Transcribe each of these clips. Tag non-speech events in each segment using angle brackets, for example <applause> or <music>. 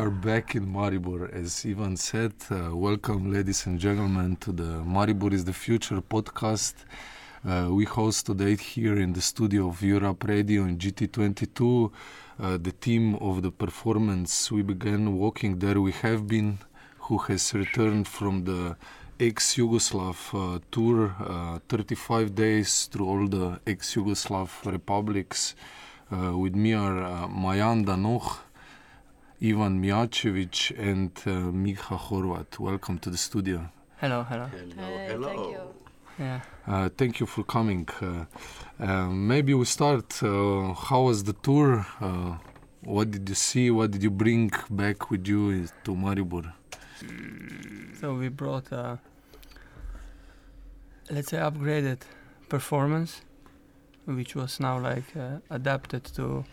We are back in Maribor. As Ivan said, uh, welcome, ladies and gentlemen, to the Maribor is the Future podcast. Uh, we host today here in the studio of Europe Radio in GT22 uh, the team of the performance. We began walking there. We have been, who has returned from the ex Yugoslav uh, tour, uh, 35 days through all the ex Yugoslav republics. Uh, with me are uh, Majan Danoh, Ivan Mijacevic, and uh, Miha Horvat. Welcome to the studio. Hello, hello. Hello, hello. Thank you. Yeah. Uh, thank you for coming. Uh, uh, maybe we start. Uh, how was the tour? Uh, what did you see? What did you bring back with you to Maribor? So we brought a, let's say, upgraded performance, which was now like uh, adapted to a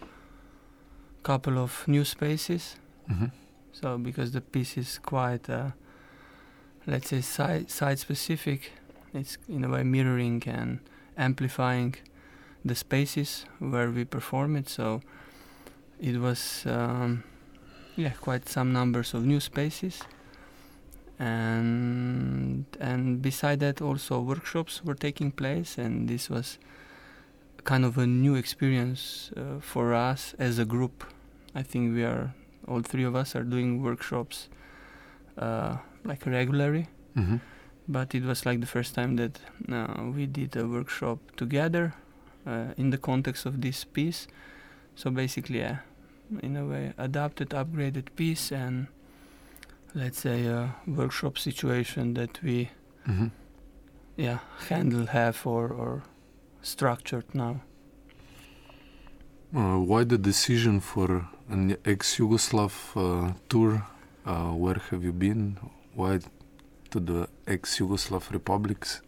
couple of new spaces. Mhm. So because the piece is quite, uh, let's say, side side specific, it's in a way mirroring and amplifying the spaces where we perform it. So it was, um, yeah, quite some numbers of new spaces and and beside that also workshops were taking place and this was kind of a new experience uh, for us as a group i think we are all three of us are doing workshops uh, like regularly Mm-hmm. but it was like the first time that uh, we did a workshop together uh, in the context of this piece so basically yeah, in a way adapted upgraded piece and let's say a workshop situation that we Mm-hmm. yeah handle have or, or structured now Uh, why the decision for an ex-Yugoslav uh, tour? Uh, where have you been? Why to the ex-Yugoslav republics?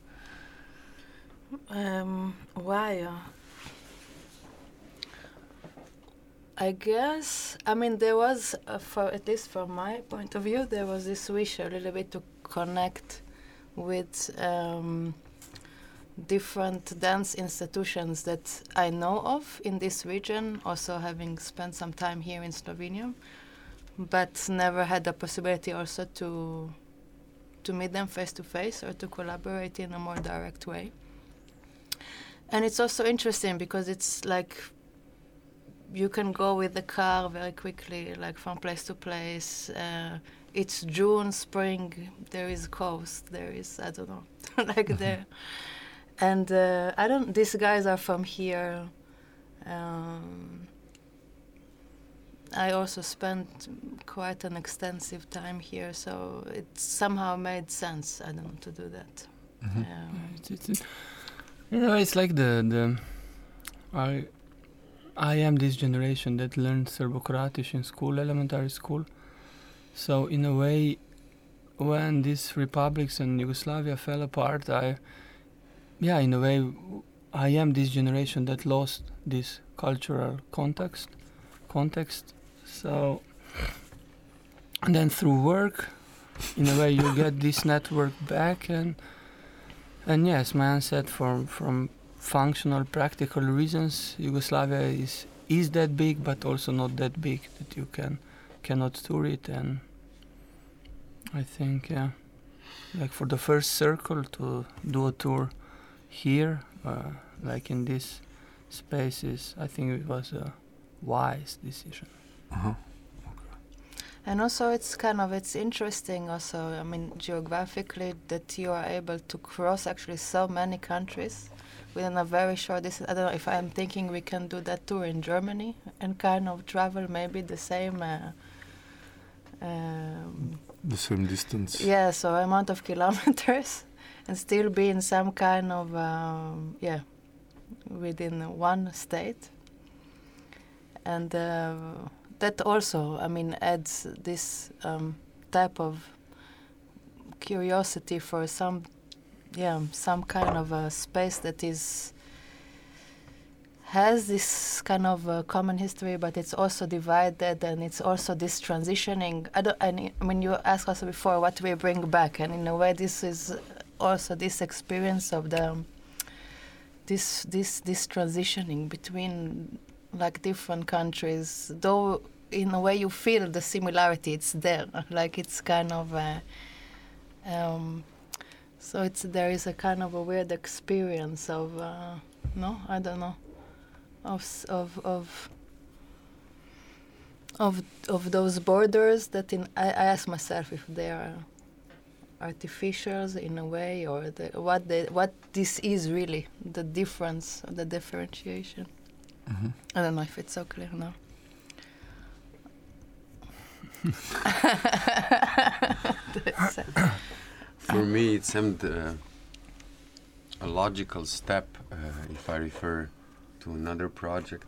Um, why? uh, I guess. I mean, there was, uh, for at least from my point of view, there was this wish a little bit to connect with um, different dance institutions that I know of in this region. Also, having spent some time here in Slovenia, but never had the possibility also to to meet them face to face or to collaborate in a more direct way. And it's also interesting because it's like you can go with the car very quickly, like from place to place. Uh, it's June, spring. There is coast. There is I don't know, <laughs> like there. And uh, I don't. These guys are from here. Um, I also spent quite an extensive time here, so it somehow made sense. I don't know to do that. Mhm. Um, it's, it's, you know it's like the the I I am this generation that learned Serbo-Croatish in school, elementary school. So in a way, when these republics and Yugoslavia fell apart, I, yeah, in a way, I am this generation that lost this cultural context, context. So, and then through work, in a way, you <laughs> get this network back, and and yes, man said from from functional, practical reasons, Yugoslavia is is that big, but also not that big that you can cannot tour it. And I think, yeah, like for the first circle to do a tour here, uh, like in this spaces, I think it was a wise decision. Uh-huh. Okay. And also, it's kind of it's interesting. Also, I mean, geographically, that you are able to cross actually so many countries within a very short distance. I don't know if I'm thinking we can do that tour in Germany and kind of travel maybe the same. Uh, um, The same distance. yeah, so amount of <laughs> kilometers, and still be in some kind of um, yeah, within one state. And uh, that also, I mean, adds this um, type of curiosity for some, yeah, some kind of a space that is has this kind of uh, common history, but it's also divided, and it's also this transitioning. I don't. I mean, you asked us before what we bring back, and in a way, this is also this experience of the this this this transitioning between like different countries, though in a way you feel the similarity. It's there, <laughs> like it's kind of. Um, so it's there is a kind of a weird experience of uh, no, I don't know, of of of of of those borders that in I, I ask myself if they are artificials in a way or the, what they, what this is really the difference the differentiation Mhm. I don't know if it's so clear now. <laughs> For me, it seemed uh, a logical step uh, if I refer to another project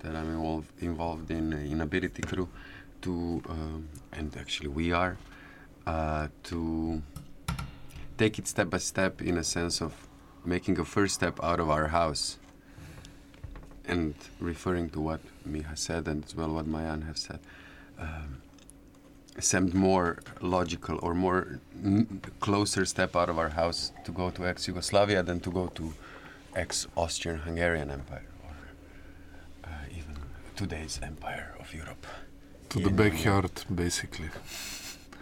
that I'm involved involved in uh, in Ability Crew to um, and actually we are uh, to take it step by step in a sense of making a first step out of our house and referring to what Miha said and as well what Mayan have said. Um, seemed more logical or more n- closer step out of our house to go to ex-Yugoslavia than to go to ex-Austrian-Hungarian Empire or uh, even today's Empire of Europe. To the backyard, basically.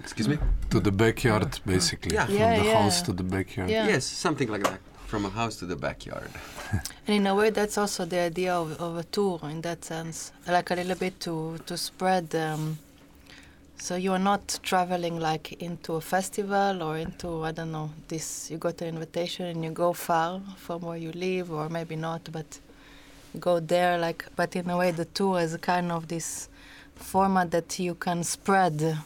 Excuse me? To the backyard, basically. Yeah. From Yeah, the house to the backyard. Yeah. Yes, something like that. From a house to the backyard. <laughs> And in a way, that's also the idea of, of a tour in that sense, like a little bit to to spread. Um, so you are not traveling like into a festival or into I don't know this. You got an invitation and you go far from where you live, or maybe not, but go there. Like, but in a way, the tour is a kind of this format that you can spread,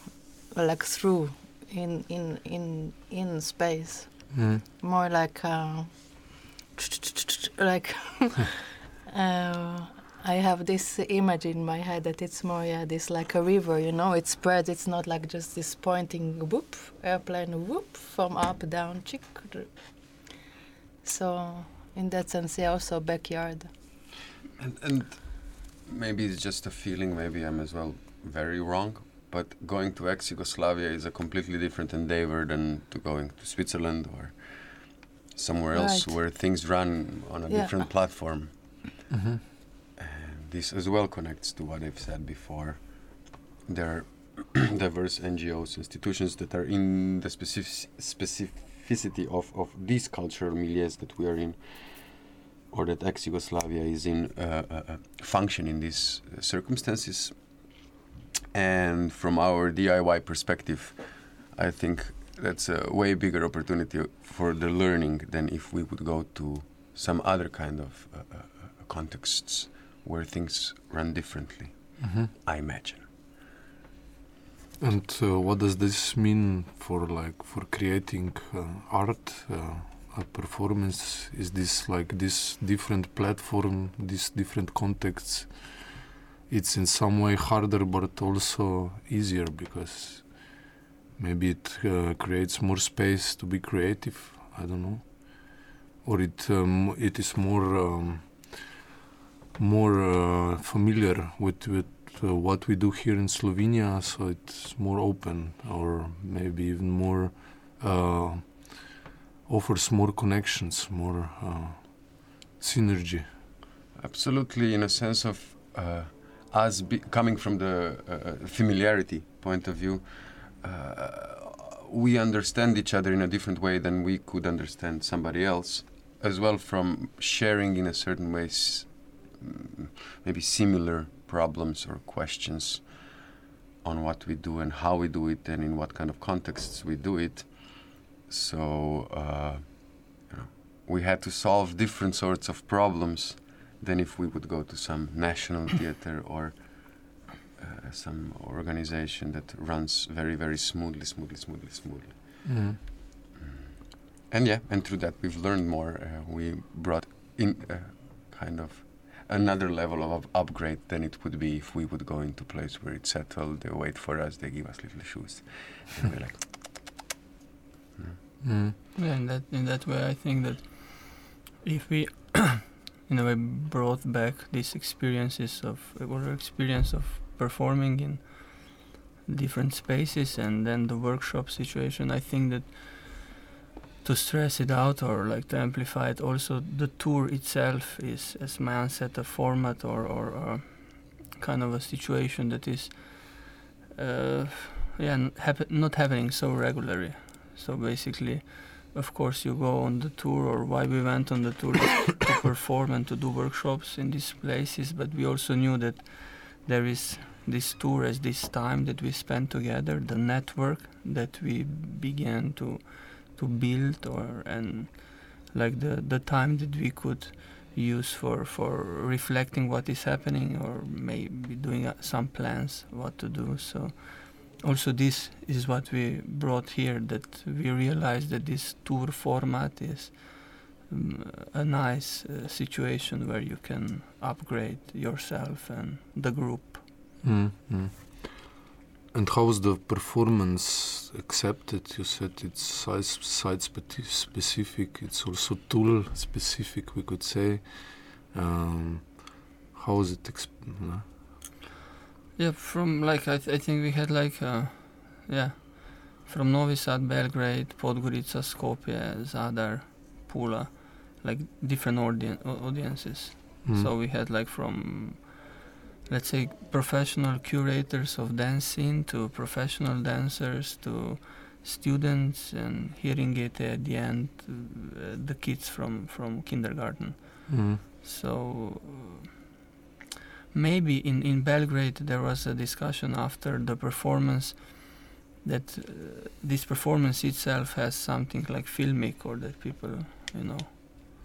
like through in in in in space. Mm. more like uh, <laughs> like <laughs> uh, I have this image in my head that it's more yeah this like a river you know? It spreads. It's not like just this pointing whoop airplane whoop from up down chick. So in that sense yeah also backyard. And, and maybe it's just a feeling, maybe I'm as well very wrong, but going to ex Yugoslavia is a completely different endeavor than to going to Switzerland or somewhere else where things run on a Yeah. different platform. Mhm. And this as well connects to what I've said before. There are <clears throat> diverse NGOs, institutions that are in the specific specificity of, of these cultural milieus that we are in, or that ex Yugoslavia is in, uh, uh, uh, function in these uh, circumstances. And from our DIY perspective, I think that's a way bigger opportunity for the learning than if we would go to some other kind of uh, uh, uh, contexts where things run differently, Mhm. I imagine. And uh, what does this mean for like for creating uh, art, uh, a performance? Is this like this different platform, these different contexts? It's in some way harder, but also easier because maybe it uh, creates more space to be creative. I don't know, or it um, it is more um, more uh, familiar with with uh, what we do here in Slovenia, so it's more open, or maybe even more uh, offers more connections, more uh, synergy. Absolutely, in a sense of uh, us be- coming from the uh, familiarity point of view, uh, we understand each other in a different way than we could understand somebody else, as well from sharing in a certain ways, mm, maybe similar problems or questions on what we do and how we do it and in what kind of contexts we do it. So, uh, you know, we had to solve different sorts of problems than if we would go to some national <coughs> theater or uh, some organization that runs very, very smoothly, smoothly, smoothly, smoothly. Mm. And yeah, and through that we've learned more. Uh, we brought in uh, kind of another level of up- upgrade than it would be if we would go into a place where it's settled. They wait for us. They give us little shoes, and we're like, <laughs> Mm. Yeah, in that in that way, I think that if we, in a way, brought back these experiences of or experience of performing in different spaces and then the workshop situation, I think that to stress it out or like to amplify it, also the tour itself is, as Mayan said, a format or or, or kind of a situation that is uh, yeah not happening so regularly. So basically, of course, you go on the tour, or why we went on the tour <coughs> to perform and to do workshops in these places. But we also knew that there is this tour as this time that we spent together, the network that we began to to build, or and like the the time that we could use for for reflecting what is happening, or maybe doing uh, some plans what to do. So also this is what we brought here that we realized that this tour format is um, a nice uh, situation where you can upgrade yourself and the group Mm, mm. And how was the performance accepted? You said it's size, site specific it's also tool specific, we could say. Um, how was it? Yeah from like i, th- I think we had like uh, yeah from novi sad belgrade podgorica skopje zadar pula like different audien- au- audiences. Mm, So we had like from let's say professional curators of dancing to professional dancers to students and hearing it at the end uh, the kids from from kindergarten. Mm, so uh, maybe in in Belgrade there was a discussion after the performance that uh, this performance itself has something like filmic or that people you know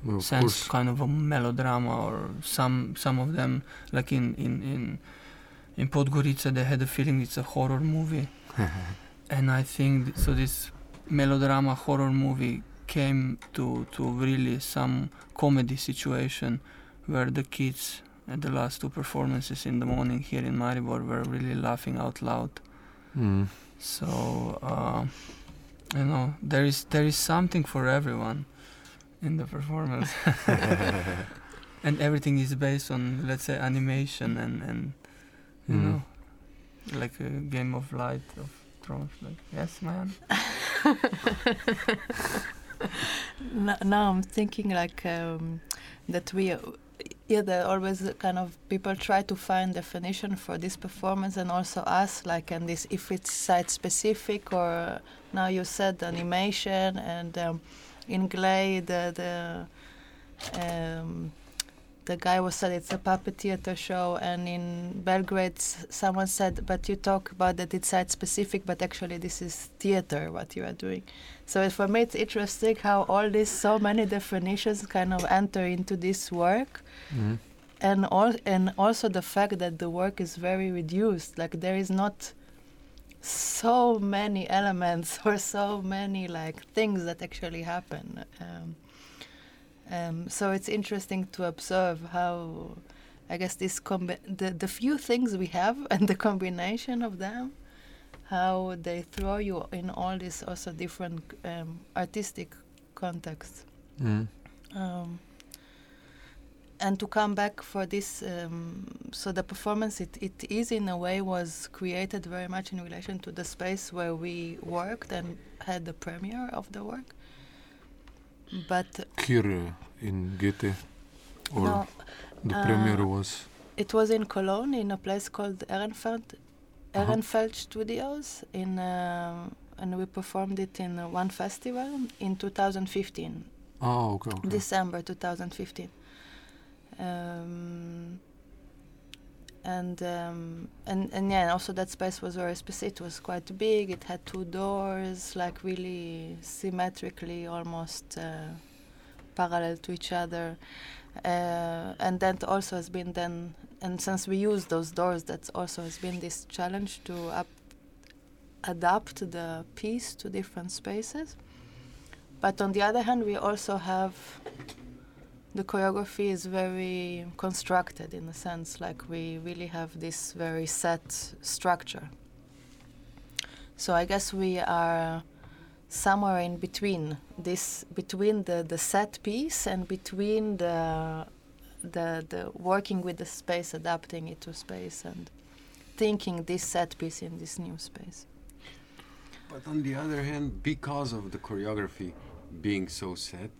well, sense kind of a melodrama or some some of them like in in in in Podgorica they had a feeling it's a horror movie. <laughs> And I think th- so this melodrama horror movie came to to really some comedy situation where the kids the last two performances in the morning here in Maribor were really laughing out loud. Mm, so uh, you know there is there is something for everyone in the performance. <laughs> <laughs> And everything is based on let's say animation and and you Mm. know like a game of light of thrones like yes man? <laughs> N- now I'm thinking like um, that we, uh, yeah, there always kind of people try to find definition for this performance and also us like and this if it's site specific or now you said animation and um, in Glej the the um, the guy was said it's a puppet theater show and in Belgrade someone said but you talk about that it's site specific but actually this is theater what you are doing so for me, it's interesting how all these so many definitions kind of enter into this work, mm, and all and also the fact that the work is very reduced. Like there is not so many elements <laughs> or so many like things that actually happen. Um, um, so it's interesting to observe how, I guess this combi- the the few things we have <laughs> and the combination of them how they throw you in all these also different um, artistic contexts. mm, Um, and to come back for this, um, so the performance, it, it is in a way was created very much in relation to the space where we worked and had the premiere of the work. But here uh, in GT, or no, the uh, premiere was. it was in Cologne in a place called Ehrenfeld. Ehrenfeld Studios, in, um and we performed it in uh, one festival in 2015. Oh, okay. okay. December 2015. Um, and um, and and yeah, also that space was very specific. It was quite big. It had two doors, like really symmetrically, almost uh, parallel to each other. Uh, and that also has been then, and since we use those doors, that also has been this challenge to up, adapt the piece to different spaces. But on the other hand, we also have the choreography is very constructed in a sense, like we really have this very set structure. So I guess we are somewhere in between this, between the, the set piece and between the, the the working with the space, adapting it to space, and thinking this set piece in this new space. But on the other hand, because of the choreography being so set,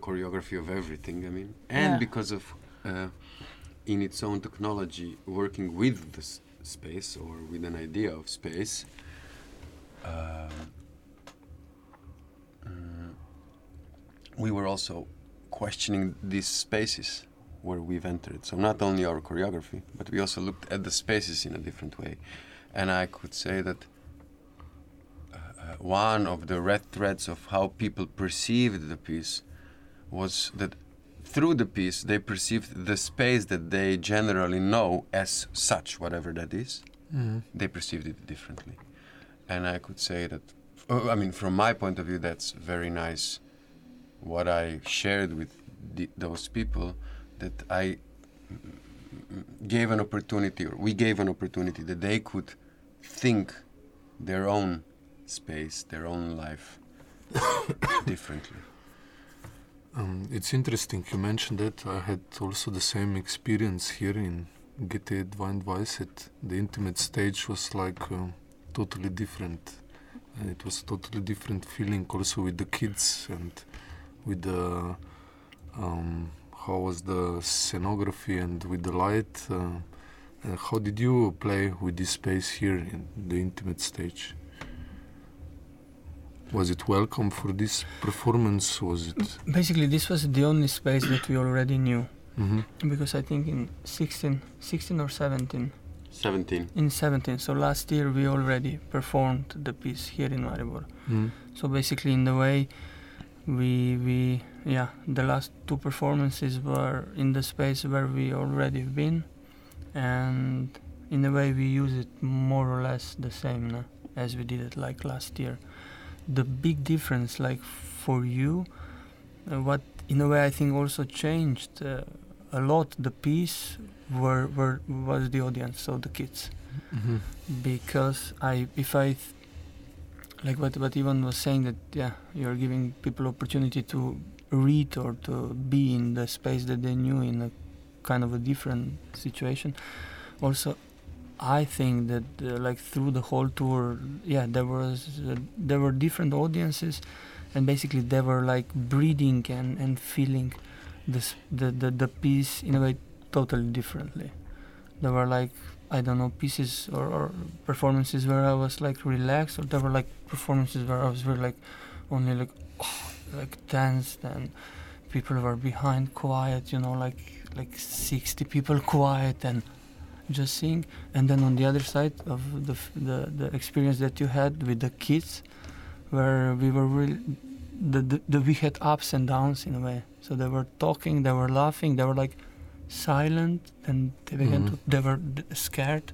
choreography of everything, I mean, and Yeah. because of uh, in its own technology, working with the s- space or with an idea of space. Um, mm, we were also questioning these spaces where we've entered. So not only our choreography, but we also looked at the spaces in a different way. And I could say that uh, uh, one of the red threads of how people perceived the piece was that through the piece they perceived the space that they generally know as such, whatever that is, Mhm. they perceived it differently. And I could say that, uh, I mean, from my point of view, that's very nice. What I shared with the, those people, that I mm, gave an opportunity, or we gave an opportunity that they could think their own space, their own life <coughs> differently. Um, it's interesting you mentioned that. I had also the same experience here in GT Divine Weisheit. The intimate stage was like uh, totally different. And it was totally different feeling also with the kids and with the um, how was the scenography and with the light. Uh, uh, how did you play with this space here in the intimate stage? Was it welcome for this performance? Was it? Basically, this was the only space that we already knew Mm-hmm. because I think in 16, 16 or 17, 17. in 17. So last year we already performed the piece here in Maribor. Mm. So basically, in the way, we we yeah, the last two performances were in the space where we already been, and in a way we use it more or less the same no? as we did it like last year. The big difference, like for you, uh, what in a way I think also changed uh, a lot the piece were were was the audience, so the kids Mm-hmm. because I if I th- like what what Ivan was saying that yeah you're giving people opportunity to read or to be in the space that they knew in a kind of a different situation. Also, I think that uh, like through the whole tour, yeah, there was uh, there were different audiences, and basically they were like breathing and and feeling the the the piece in a way totally differently. There were like I don't know pieces or, or performances where I was like relaxed, or there were like performances where I was really like only like <sighs> like tensed and people were behind quiet, you know, like like sixty people <laughs> quiet and just seeing And then on the other side of the f- the the experience that you had with the kids, where we were really the, the, the we had ups and downs in a way. So they were talking, they were laughing, they were like silent, and they began Mhm. to they were d- scared.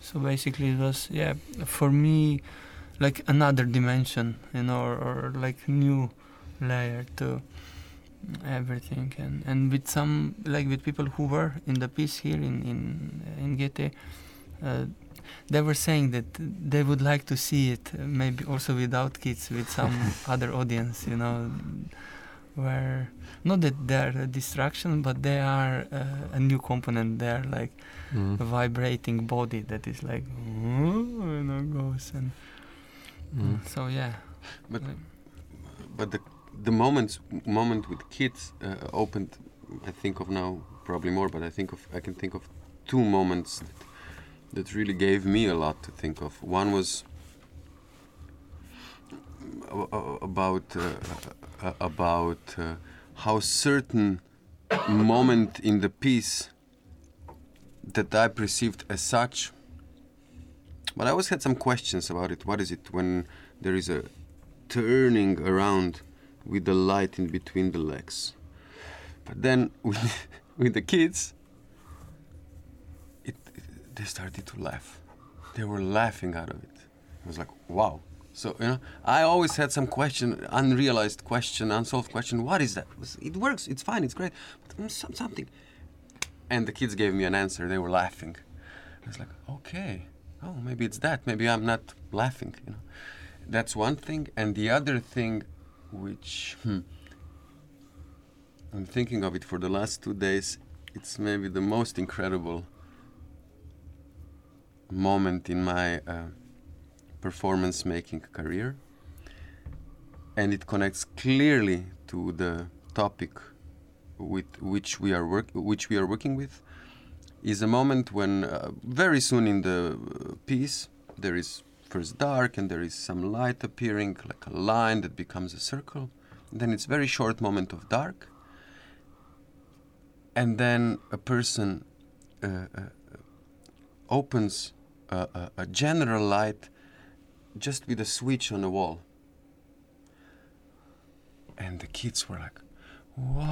So basically, it was yeah for me like another dimension, you know, or, or like new layer to everything, and and with some like with people who were in the piece here in in in GT. Uh, they were saying that they would like to see it uh, maybe also without kids with some <laughs> other audience you know where not that they're a distraction but they are uh, a new component they're like Mm. a vibrating body that is like you know goes and Mm. so yeah But like- but the the moments moment with kids uh, opened I think of now probably more but I think of I can think of two moments that, that really gave me a lot to think of. One was about uh, about uh, how certain moment in the piece that I perceived as such but I always had some questions about it. What is it when there is a turning around with the light in between the legs. But then with, <laughs> with the kids, it, it, they started to laugh. They were laughing out of it. I was like, wow. So, you know, I always had some question, unrealized question, unsolved question. What is that? It works, it's fine, it's great. But um, some, something. And the kids gave me an answer. They were laughing. I was like, okay. Oh, maybe it's that. Maybe I'm not laughing, you know that's one thing and the other thing which hmm, i'm thinking of it for the last two days. It's maybe the most incredible moment in my uh, performance making career. And it connects clearly to the topic with which we are work which we are working with. Is a moment when uh, very soon in the uh, piece there is first dark and there is some light appearing like a line that becomes a circle. Then it's very short moment of dark. And then a person uh, uh, opens a, a, a general light just with a switch on the wall. And the kids were like wow.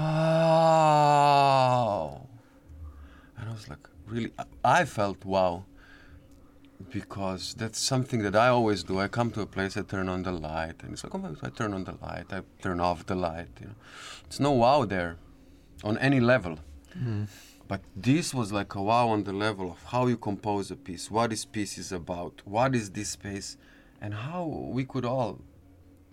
And i was like really? I felt wow because that's something that I always do. I come to a place, I turn on the light, and it's like, oh, I turn on the light, I turn off the light. You know, it's no wow there, on any level. Mm. But this was like a wow on the level of how you compose a piece, what this piece is about, what is this space, and how we could all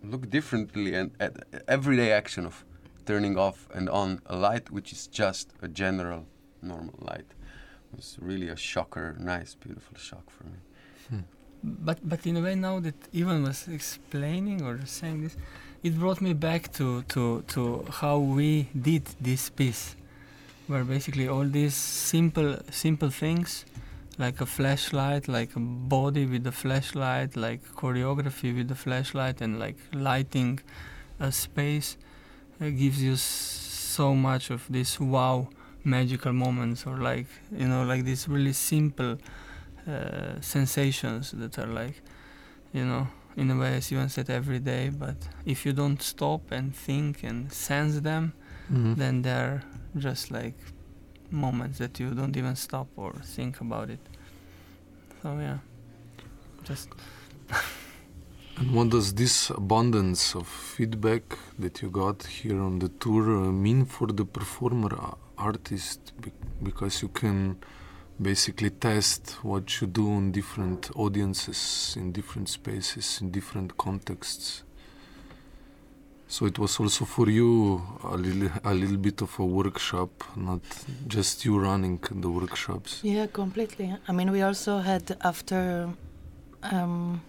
look differently and at everyday action of turning off and on a light, which is just a general normal light was really a shocker, nice, beautiful shock for me. Hmm. But but in a way, now that Ivan was explaining or saying this, it brought me back to to to how we did this piece, where basically all these simple simple things, like a flashlight, like a body with a flashlight, like choreography with the flashlight, and like lighting a space, uh, gives you so much of this wow magical moments or like you know like these really simple uh, sensations that are like you know in a way as you said every day. But if you don't stop and think and sense them mm-hmm. then they're just like moments that you don't even stop or think about it. So yeah. Just <laughs> and what does this abundance of feedback that you got here on the tour uh, mean for the performer artist because you can basically test what you do in different audiences, in different spaces, in different contexts. So it was also for you a little, a little bit of a workshop, not just you running the workshops. Yeah, completely. I mean, we also had after um,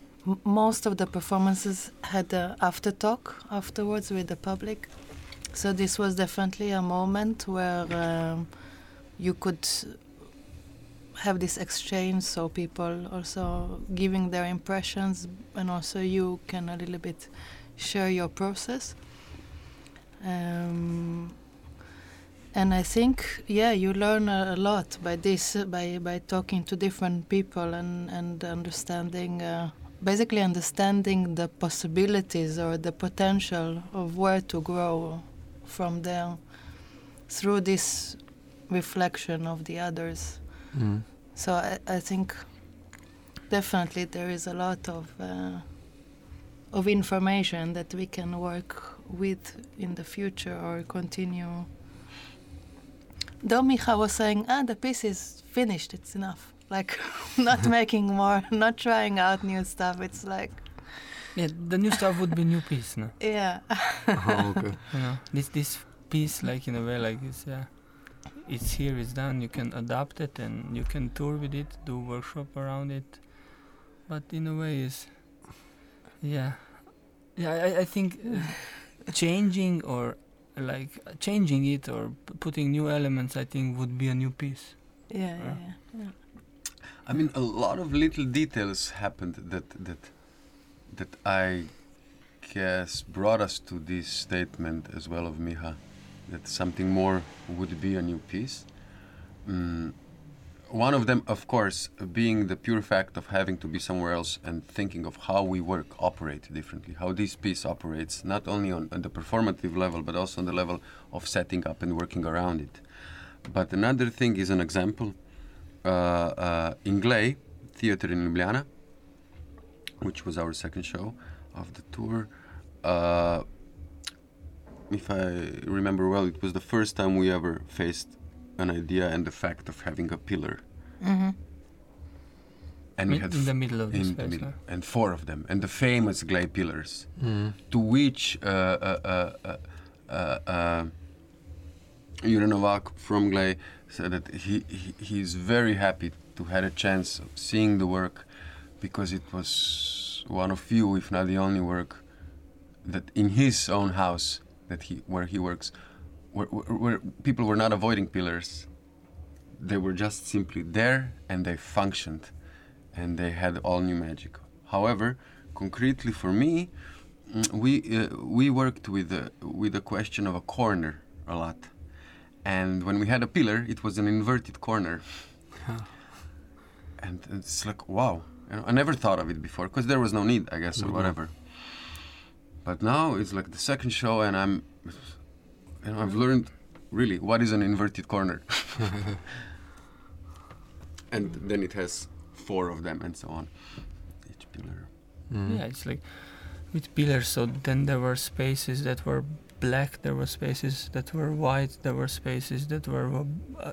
most of the performances had a after talk afterwards with the public, so this was definitely a moment where um, you could have this exchange, so people also giving their impressions, and also you can a little bit share your process. Um, and I think, yeah, you learn a, a, lot by this, by by talking to different people and and understanding, uh, basically understanding the possibilities or the potential of where to grow from them through this reflection of the others. Mm. So I, I, think definitely there is a lot of uh, of information that we can work with in the future or continue. Though Miha was saying, ah, the piece is finished, it's enough. Like, <laughs> not <laughs> making more, not trying out new stuff. It's like, yeah, the new stuff would be new piece, no? Yeah. oh, okay. You know, this this piece, like in a way, like it's yeah, it's here, it's done. You can adapt it and you can tour with it, do workshop around it. But in a way, is yeah, yeah. I, I think uh, changing or like changing it or p- putting new elements, I think would be a new piece. Yeah, yeah, yeah, yeah. I mean, a lot of little details happened that that that I guess brought us to this statement as well of Miha that something more would be a new piece. Mm, one of them, of course, being the pure fact of having to be somewhere else and thinking of how we work, operate differently, how this piece operates, not only on, on the performative level, but also on the level of setting up and working around it. But another thing is an example. Uh, uh, in Glej, theater in Ljubljana, which was our second show of the tour. Uh, if I remember well, it was the first time we ever faced an idea and the fact of having a pillar. Mm-hmm. And we had in the middle of the space, middle, and four of them, and the famous Glej pillars, mm. to which uh, uh, uh, uh, uh Novak from Glej said that he, he he's very happy to had a chance of seeing the work because it was one of few, if not the only work that in his own house that he where he works, where, where, where people were not avoiding pillars. they were just simply there and they functioned and they had all new magic. However, concretely for me, mm, we uh, we worked with the with the question of a corner a lot, and when we had a pillar, it was an inverted corner, <laughs> and it's like wow, you know, I never thought of it before because there was no need, I guess, or Mhm. whatever. But now it's like the second show, and I'm, you know, I've learned really what is an inverted corner, <laughs> and then it has four of them and so on, each pillar. Mm. Yeah, it's like with pillars. So then there were spaces that were black. There were spaces that were white. There were spaces that were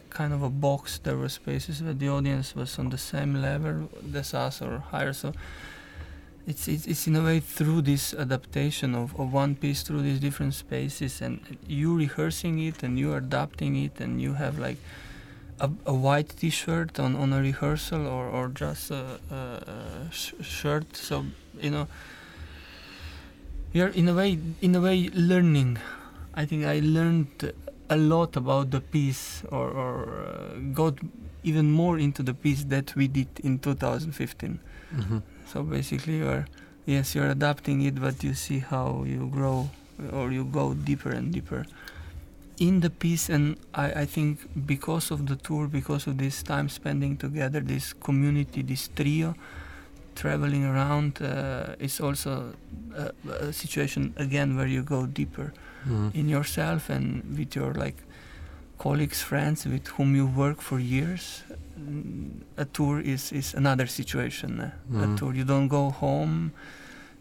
kind of a box. There were spaces where the audience was on the same level as us or higher. So it's it's, it's in a way through this adaptation of, of one piece through these different spaces and you rehearsing it and you adapting it and you have like a, a white t-shirt on, on a rehearsal or, or just a, a, a sh- shirt so you know you're in a way in a way learning. I think i learned a lot about the piece or, or uh, got even more into the piece that we did in 2015 Mhm. so basically you're yes you're adapting it but you see how you grow or you go deeper and deeper. In the piece and I, I think because of the tour because of this time spending together this community this trio traveling around uh, is also a, a situation again where you go deeper Mm. in yourself and with your like colleagues friends with whom you work for years Mm, a tour is is another situation Mhm. a tour you don't go home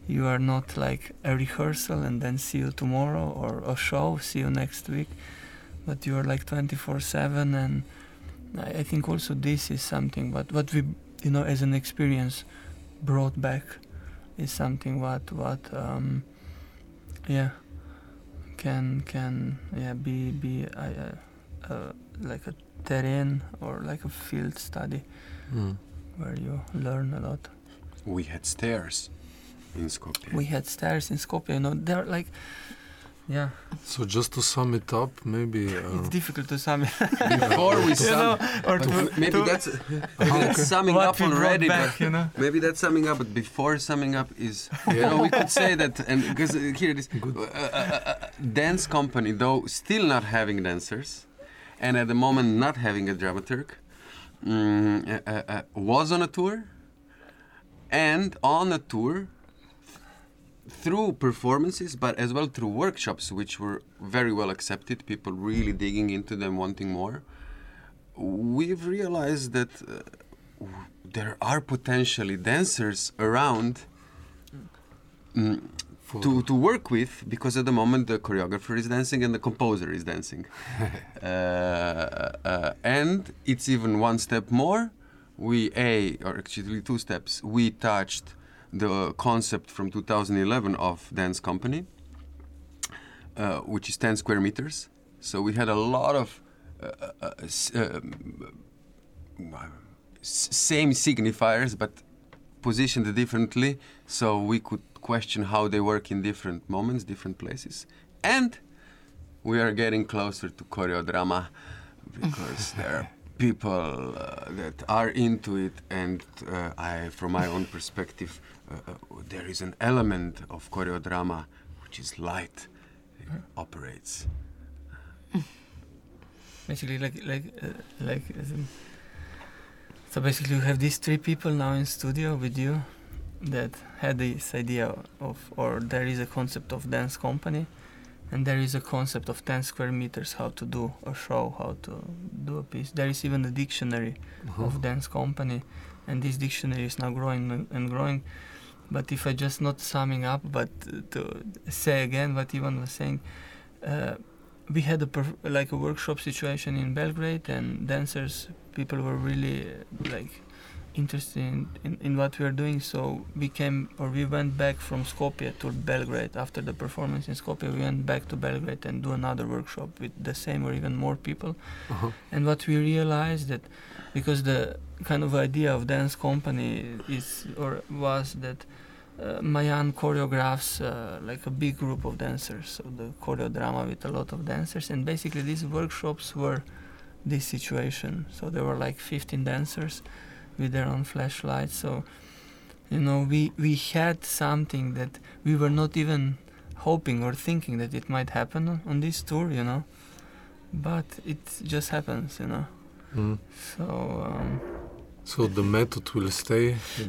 you are not like a rehearsal and then see you tomorrow or a show see you next week but you are like 24 7 and I, I think also this is something what what we you know as an experience brought back is something what what um, yeah can can yeah be be uh, uh, uh, like a terrain or like a field study Mm. where you learn a lot. We had stairs in Skopje. We had stairs in Skopje, you know, they're like, yeah, So just to sum it up, maybe. Uh, it's <laughs> difficult to sum it. Before we <laughs> you know, sum, or to, maybe to that's <laughs> maybe that's summing what up already. back, but you know. maybe that's summing up. But before summing up is, you know, we could say that, and because uh, here it is, Good. uh, uh, uh, dance company, though still not having dancers, and at the moment not having a dramaturg, mm, uh, uh, uh, was on a tour, and on a tour through performances, but as well through workshops, which were very well accepted, people really digging into them, wanting more. We've realized that uh, there are potentially dancers around mm, to, to work with because at the moment the choreographer is dancing and the composer is dancing. <laughs> uh, uh, and it's even one step more. We, A, or actually two steps, we touched the concept from 2011 of Dance Company, uh, which is 10 square meters. So we had a lot of uh, uh, s- um, same signifiers, but positioned differently, so we could question how they work in different moments, different places. And we are getting closer to choreodrama because <laughs> there are people uh, that are into it, and uh, I, from my own perspective, uh, uh, there is an element of choreodrama which is light, it operates. <laughs> Basically, like like uh, like. as so basically, you have these three people now in studio with you that had this idea of, or there is a concept of dance company, and there is a concept of 10 square meters how to do a show, how to do a piece. There is even a dictionary Uh-huh. of dance company, and this dictionary is now growing and- growing. But if I just not summing up, but to say again what Ivan was saying, uh, we had a perf- like a workshop situation in Belgrade, and dancers, people were really like interested in, in, in what we were doing. So we came or we went back from Skopje to Belgrade after the performance in Skopje. We went back to Belgrade and do another workshop with the same or even more people. Uh-huh. And what we realized that because the kind of idea of dance company is or was that uh, Mayan choreographs uh, like a big group of dancers, so the choreo drama with a lot of dancers, and basically these workshops were this situation. So there were like 15 dancers with their own flashlights. So you know, we we had something that we were not even hoping or thinking that it might happen on, on this tour. You know, but it just happens. You know. Mm. So. Um, So the method will stay.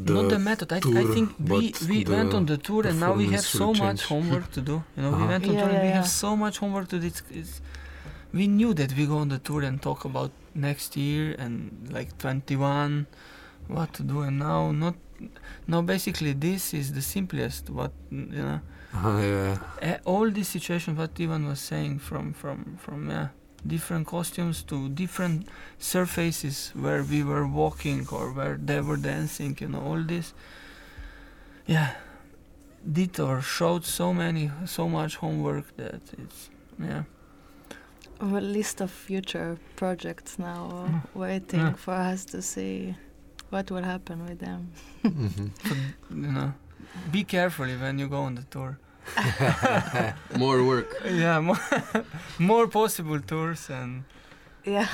The not the method. I, I think we, we went on the tour and now we have so will much homework to do. You know, we Uh-huh. went on Yeah, tour and we yeah. have so much homework to do. It's, it's, we knew that we go on the tour and talk about next year and like 21, what to do. And now, not now. Basically, this is the simplest. What you know, Ah, <laughs> yeah. eh, all this situation. What Ivan was saying from from from yeah, different costumes to different surfaces where we were walking or where they were dancing. You know, all this. Yeah, did or showed so many, so much homework that it's yeah. A list of future projects now uh, Mm. waiting Yeah. for us to see what will happen with them. <laughs> Mhm. So, you know, be carefully when you go on the tour. <laughs> More work. Yeah, more, <laughs> more possible tours and Yeah.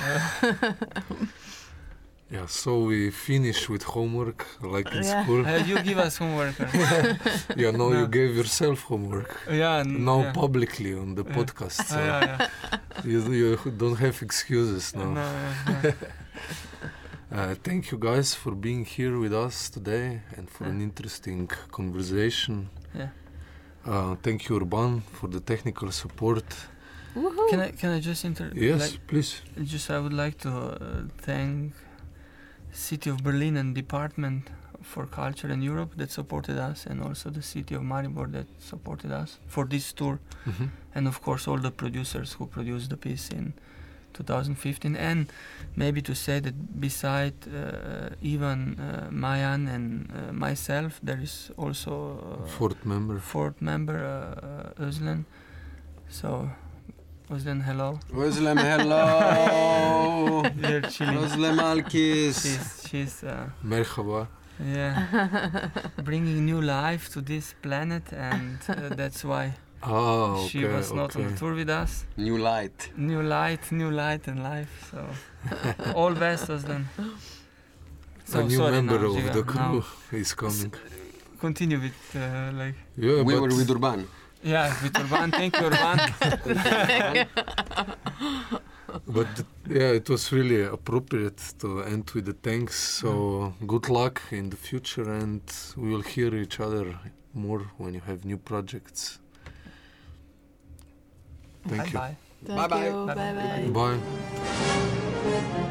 Yeah, so we finish with homework like in Yeah. school. uh, you give us homework. or- Yeah, now you gave yourself homework. yeah, n- Now yeah. publicly on the Yeah. podcast. Ah, So yeah, yeah. you, you don't have excuses now. No, yeah, yeah. Uh, thank you guys for being here with us today and for an interesting conversation. Yeah. Uh, thank you, Urban, for the technical support. Woohoo. Can I can I just inter? Yes, like, please. just I would like to uh, thank City of Berlin and Department for Culture in Europe that supported us, and also the City of Maribor that supported us for this tour. Mhm. and of course all the producers who produced the piece in 2015 and maybe to say that beside uh, Ivan, uh, Mayan and uh, myself there is also uh, Fourth member. fourth member uh, Özlem so Özlem hello Özlem, <laughs> hello. They're chilling. Özlem Alkis. she's, she's uh, Merhaba. yeah <laughs> bringing new life to this planet and uh, that's why Ah, okay. she was not on okay. the tour with us New light. New light, new light and life. So <laughs> all best was then. A new sorry member now, of Giga, the crew is coming. Continue with uh, like Yeah, we were with Urban. yeah with Urban. Thank you, Urban. <laughs> But yeah, it was really appropriate to end with the thanks. So good luck in the future, and we will hear each other more when you have new projects. Thank bye you. bye. Thank Bye-bye. you. Bye-bye. Bye bye. Bye.